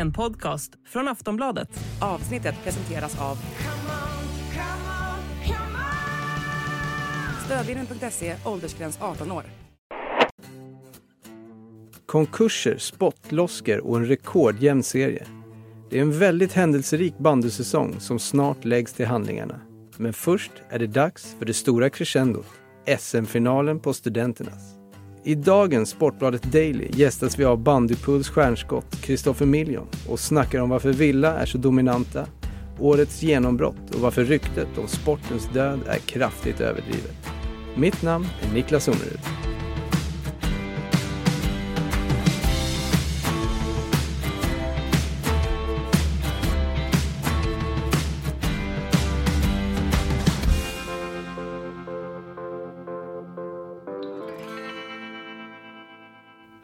En podcast från Aftonbladet. Avsnittet presenteras av Stödvinnen.se, åldersgräns 18 år. Konkurser, spottloskor och en rekordjämn serie. Det är en väldigt händelserik bandysäsong som snart läggs till handlingarna. Men först är det dags för det stora crescendot, SM-finalen på Studenternas. I dagens Sportbladet Daily gästas vi av bandypuls stjärnskott Kristoffer Miljon och snackar om varför Villa är så dominanta, årets genombrott och varför ryktet om sportens död är kraftigt överdrivet. Mitt namn är Niklas Omerud.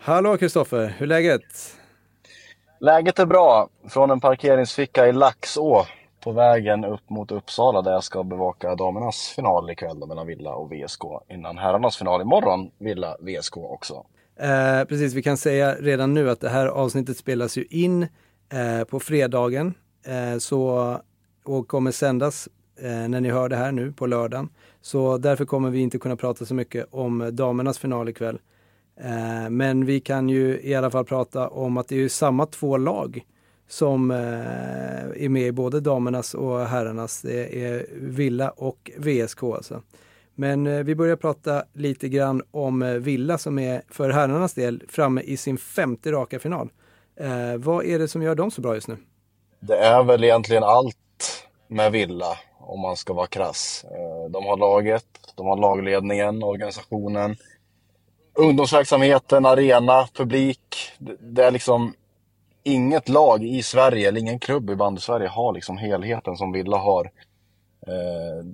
Hallå Kristoffer, hur är läget? Läget är bra. Från en parkeringsficka i Laxå på vägen upp mot Uppsala där jag ska bevaka damernas final ikväll mellan Villa och VSK innan herrarnas final imorgon, Villa VSK också. Eh, precis, vi kan säga redan nu att det här avsnittet spelas ju in eh, på fredagen eh, så, och kommer sändas eh, när ni hör det här nu på lördagen. Så därför kommer vi inte kunna prata så mycket om damernas final ikväll. Eh, Eh, men vi kan ju i alla fall prata om att det är samma två lag som eh, är med i både damernas och herrarnas. Det är Villa och VSK alltså. Men eh, vi börjar prata lite grann om eh, Villa som är för herrarnas del framme i sin femte raka final. Eh, vad är det som gör dem så bra just nu? Det är väl egentligen allt med Villa om man ska vara krass. de har laget, de har lagledningen, organisationen ungdomsverksamheten, arena, publik. Det är liksom inget lag i Sverige, eller ingen klubb i bandy-Sverige har liksom helheten som Villa har. Eh,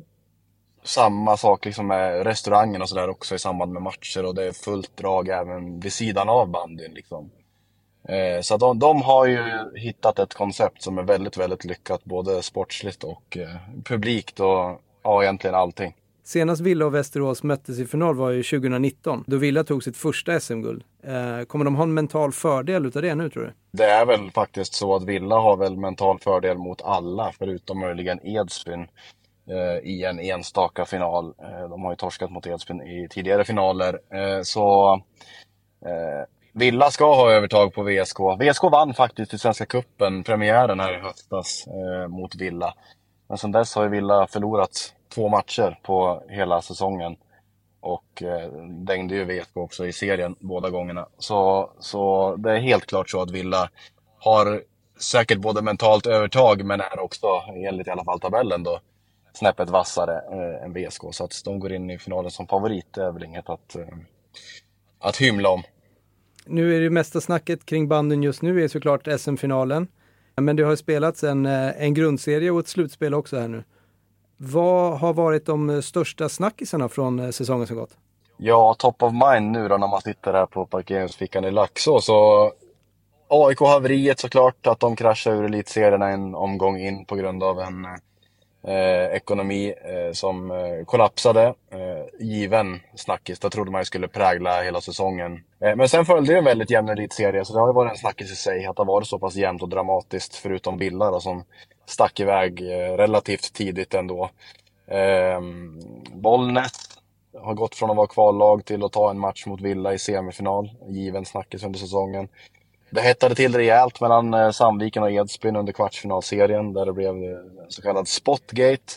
samma sak liksom med restaurangen och sådär också i samband med matcher och det är fullt drag även vid sidan av bandyn. Liksom. Eh, så de, de, har ju hittat ett koncept som är väldigt, väldigt lyckat både sportsligt och eh, publikt och ja, egentligen allting. Senast Villa och Västerås möttes i final var ju 2019 då Villa tog sitt första SM-guld. Eh, kommer de ha en mental fördel utav det nu tror du? Det är väl faktiskt så att Villa har väl mental fördel mot alla förutom möjligen Edsbyn eh, i en enstaka final. Eh, de har ju torskat mot Edsbyn i tidigare finaler. Eh, så eh, Villa ska ha övertag på VSK. VSK vann faktiskt i Svenska Kuppen premiären här i höstas eh, mot Villa. Men sedan dess har ju Villa förlorat två matcher på hela säsongen. Och eh, dängde ju VSK också i serien båda gångerna. Så, så det är helt klart så att Villa har säkert både mentalt övertag men är också, enligt i alla fall tabellen då, snäppet vassare eh, än VSK. Så att de går in i finalen som favorit det är väl inget att, eh, att hymla om. Nu är det mesta snacket kring banden just nu är såklart SM-finalen. Men det har spelats en, eh, en grundserie och ett slutspel också här nu. Vad har varit de eh, största snackisarna från eh, säsongen som gått? Ja, top of mind nu då när man sitter här på parkeringsfickan i Laxå så AIK-haveriet såklart, att de kraschade ur elitserierna en omgång in på grund av en eh, ekonomi eh, som eh, kollapsade. Eh, given snackis, det trodde man ju skulle prägla hela säsongen. Eh, men sen följde ju en väldigt jämn elitserie, så det har ju varit en snackis i sig att det har varit så pass jämnt och dramatiskt, förutom Villa som stack iväg eh, relativt tidigt ändå. Eh, Bollnäs har gått från att vara kvallag till att ta en match mot Villa i semifinal. Given snackis under säsongen. Det hettade till rejält mellan eh, Sandviken och Edsbyn under kvartsfinalserien där det blev eh, så kallad spotgate.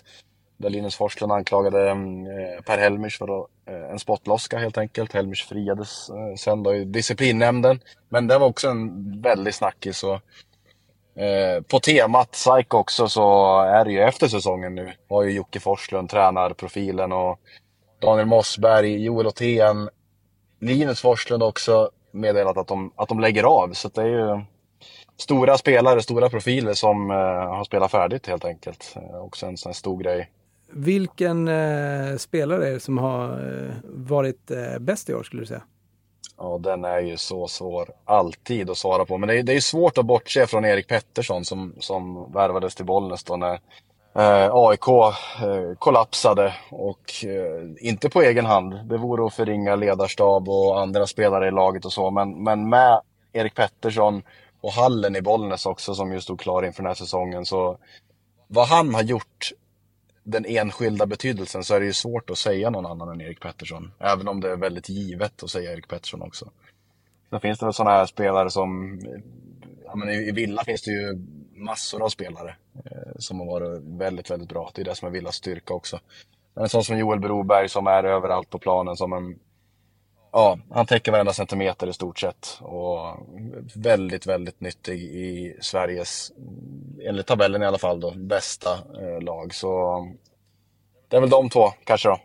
Där Linus Forslund anklagade mm, eh, Per Helmers för en spottloska helt enkelt. Helmers friades sen då i disciplinnämnden. Men det var också en väldig snackis. Och, på temat Psycho också så är det ju efter säsongen nu. Har ju Jocke Forslund tränarprofilen och Daniel Mossberg, Joel Othén, Linus Forslund också meddelat att de, att de lägger av. Så det är ju stora spelare, stora profiler som eh, har spelat färdigt helt enkelt. Eh, också en sån här stor grej. Vilken eh, spelare är det som har eh, varit eh, bäst i år skulle du säga? Ja, den är ju så svår alltid att svara på. Men det är, det är svårt att bortse från Erik Pettersson som, som värvades till Bollnäs då när eh, AIK eh, kollapsade och eh, inte på egen hand. Det vore att förringa ledarstab och andra spelare i laget och så, men, men med Erik Pettersson och hallen i Bollnäs också som ju stod klar inför den här säsongen. Så vad han har gjort, den enskilda betydelsen, så är det ju svårt att säga någon annan än Erik Pettersson. Även om det är väldigt givet att säga Erik Pettersson också. Sen finns det väl sådana här spelare som, ja men i Villa finns det ju massor av spelare eh, som har varit väldigt, väldigt bra. Det är det som är Villas styrka också. Men en sån som Joel Broberg som är överallt på planen som en Ja, han täcker varenda centimeter i stort sett och väldigt, väldigt nyttig i Sveriges, enligt tabellen i alla fall då, bästa eh, lag. Så det är väl de två kanske då.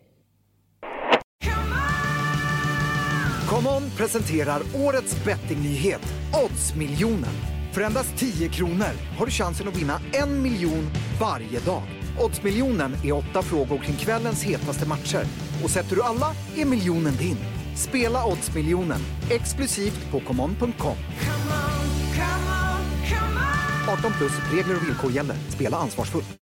Come on presenterar årets bettingnyhet, Oddsmiljonen. För endast 10 kronor har du chansen att vinna en miljon varje dag. Oddsmiljonen är åtta frågor kring kvällens hetaste matcher. Och sätter du alla är miljonen din. Spela Oddsmiljonen exklusivt på common.com. 18 plus regler och villkor gäller. Spela ansvarsfullt.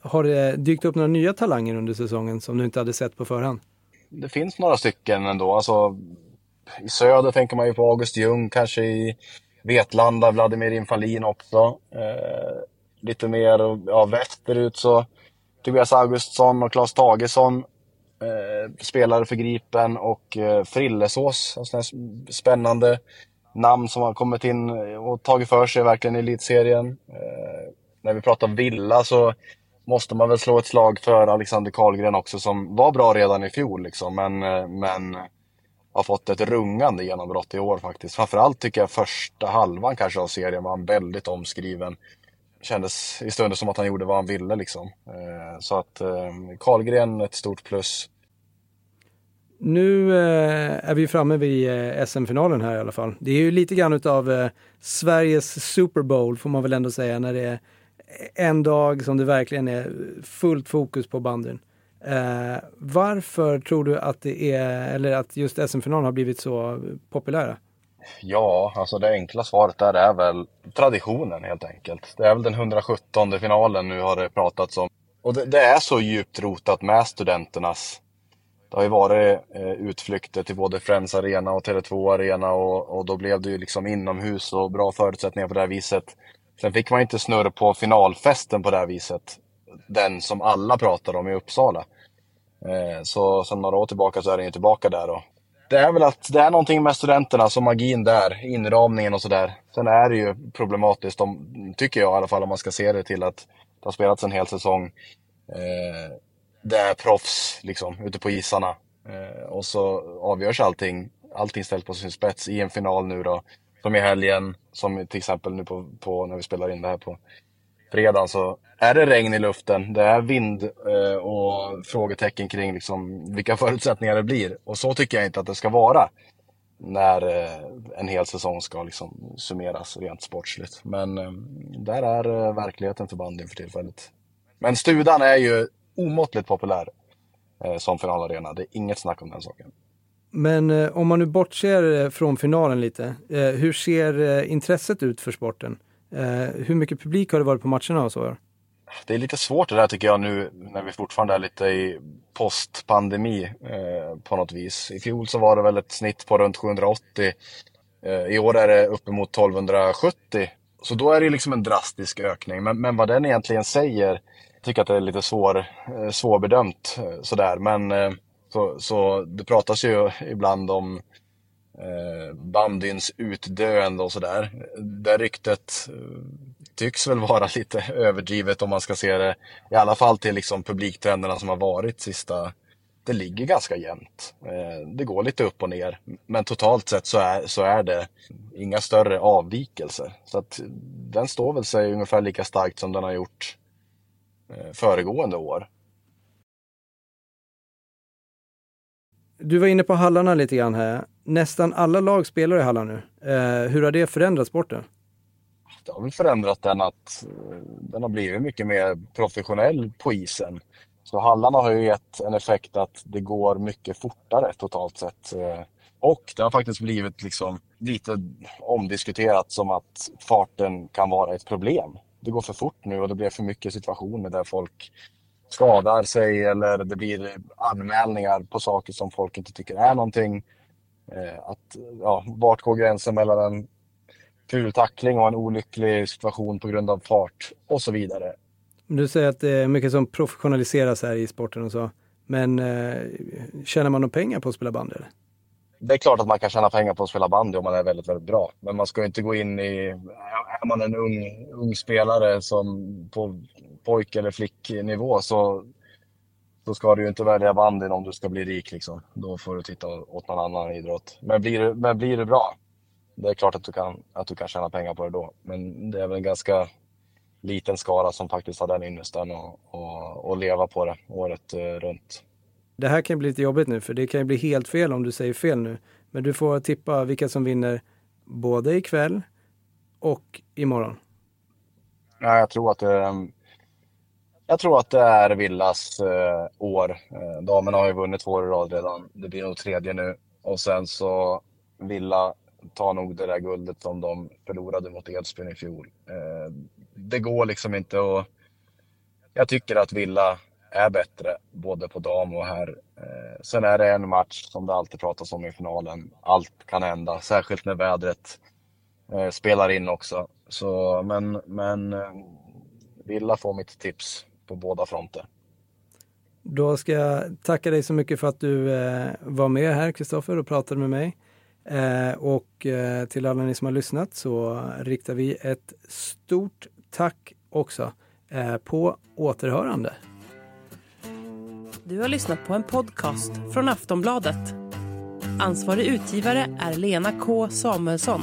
Har det dykt upp några nya talanger under säsongen som du inte hade sett på förhand? Det finns några stycken ändå. Alltså, i söder tänker man ju på August Ljung, kanske i Vetlanda, Vladimir Infalin också. Eh, lite mer ja, västerut så Tobias Augustsson och Claes Tagesson eh, spelare för Gripen och eh, Frillesås, alltså spännande namn som har kommit in och tagit för sig verkligen i elitserien. Eh, när vi pratar Villa så måste man väl slå ett slag för Alexander Karlgren också som var bra redan i fjol liksom, men, eh, men har fått ett rungande genombrott i år faktiskt. Framförallt tycker jag första halvan kanske av serien var han väldigt omskriven. Kändes i stunden som att han gjorde vad han ville liksom. Eh, så att eh, Karlgren ett stort plus. Nu eh, är vi framme vid SM-finalen här i alla fall. Det är ju lite grann utav Sveriges Super Bowl får man väl ändå säga när det är en dag som det verkligen är fullt fokus på bandyn. Eh, varför tror du att det är, eller att just SM-finalen har blivit så populära? Ja, alltså det enkla svaret där är väl traditionen helt enkelt. Det är väl den 117 finalen nu har det pratats om. Och det, det är så djupt rotat med studenternas det har ju varit eh, utflykter till både Friends Arena och Tele2 Arena och, och då blev det ju liksom inomhus och bra förutsättningar på det här viset. Sen fick man inte snurr på finalfesten på det här viset. Den som alla pratar om i Uppsala. Eh, så sen några år tillbaka så är den ju tillbaka där Och Det är väl att det är någonting med studenterna, som magin där, inramningen och sådär. Sen är det ju problematiskt, om, tycker jag i alla fall, om man ska se det till att det har spelats en hel säsong. Eh, det är proffs liksom, ute på isarna. Eh, och så avgörs allting, allting ställs på sin spets i en final nu då. Som i helgen, som till exempel nu på, på när vi spelar in det här på fredagen så är det regn i luften, det är vind eh, och frågetecken kring liksom vilka förutsättningar det blir. Och så tycker jag inte att det ska vara när eh, en hel säsong ska liksom summeras rent sportsligt. Men eh, där är eh, verkligheten för bandyn för tillfället. Men Studan är ju omåttligt populär eh, som finalarena. Det är inget snack om den saken. Men eh, om man nu bortser eh, från finalen lite, eh, hur ser eh, intresset ut för sporten? Eh, hur mycket publik har det varit på matcherna och så? Det är lite svårt det där tycker jag nu när vi fortfarande är lite i postpandemi eh, på något vis. I fjol så var det väl ett snitt på runt 780. Eh, I år är det uppemot 1270. Så då är det liksom en drastisk ökning. Men, men vad den egentligen säger tycker att det är lite svår, eh, svårbedömt eh, sådär. Men eh, så, så det pratas ju ibland om eh, bandyns utdöende och sådär. Det ryktet eh, tycks väl vara lite överdrivet om man ska se det i alla fall till liksom publiktrenderna som har varit sista det ligger ganska jämnt. Eh, det går lite upp och ner. Men totalt sett så är, så är det inga större avvikelser. Så att den står väl sig ungefär lika starkt som den har gjort eh, föregående år. Du var inne på hallarna lite grann här. Nästan alla lag spelar i Halland nu. Eh, hur har det förändrat sporten? Det har väl förändrat den att eh, den har blivit mycket mer professionell på isen. Så hallarna har ju gett en effekt att det går mycket fortare totalt sett. Eh, och det har faktiskt blivit liksom lite omdiskuterat som att farten kan vara ett problem det går för fort nu och det blir för mycket situationer där folk skadar sig eller det blir anmälningar på saker som folk inte tycker är någonting. Eh, att, ja, vart går gränsen mellan en ful tackling och en olycklig situation på grund av fart och så vidare. Du säger att det är mycket som professionaliseras här i sporten och så. Men eh, tjänar man några pengar på att spela bandy? Det är klart att man kan tjäna pengar på att spela bandy om man är väldigt, väldigt bra. Men man ska inte gå in i... Är man en ung, ung spelare som på pojk eller flicknivå så, så ska du ju inte välja bandyn om du ska bli rik. Liksom. Då får du titta åt någon annan idrott. Men blir, men blir du bra, det är klart att du, kan, att du kan tjäna pengar på det då. Men det är väl en ganska liten skara som faktiskt har den ynnesten och, och, och leva på det året eh, runt. Det här kan bli lite jobbigt nu, för det kan ju bli helt fel om du säger fel nu. Men du får tippa vilka som vinner både ikväll och imorgon. Ja, jag tror att det är, jag tror att det är Villas eh, år. Eh, damerna har ju vunnit två år i rad redan. Det blir nog tredje nu. Och sen så Villa tar nog det där guldet som de förlorade mot Edsbyn i fjol. Eh, det går liksom inte att... Jag tycker att Villa är bättre både på dam och herr. Eh, sen är det en match som det alltid pratas om i finalen. Allt kan hända, särskilt när vädret eh, spelar in också. Så, men, men eh, Villa får mitt tips på båda fronter. Då ska jag tacka dig så mycket för att du var med här, Kristoffer, och pratade med mig. Eh, och eh, till alla ni som har lyssnat så riktar vi ett stort tack också. Eh, på återhörande. Du har lyssnat på en podcast från Aftonbladet. Ansvarig utgivare är Lena K Samuelsson.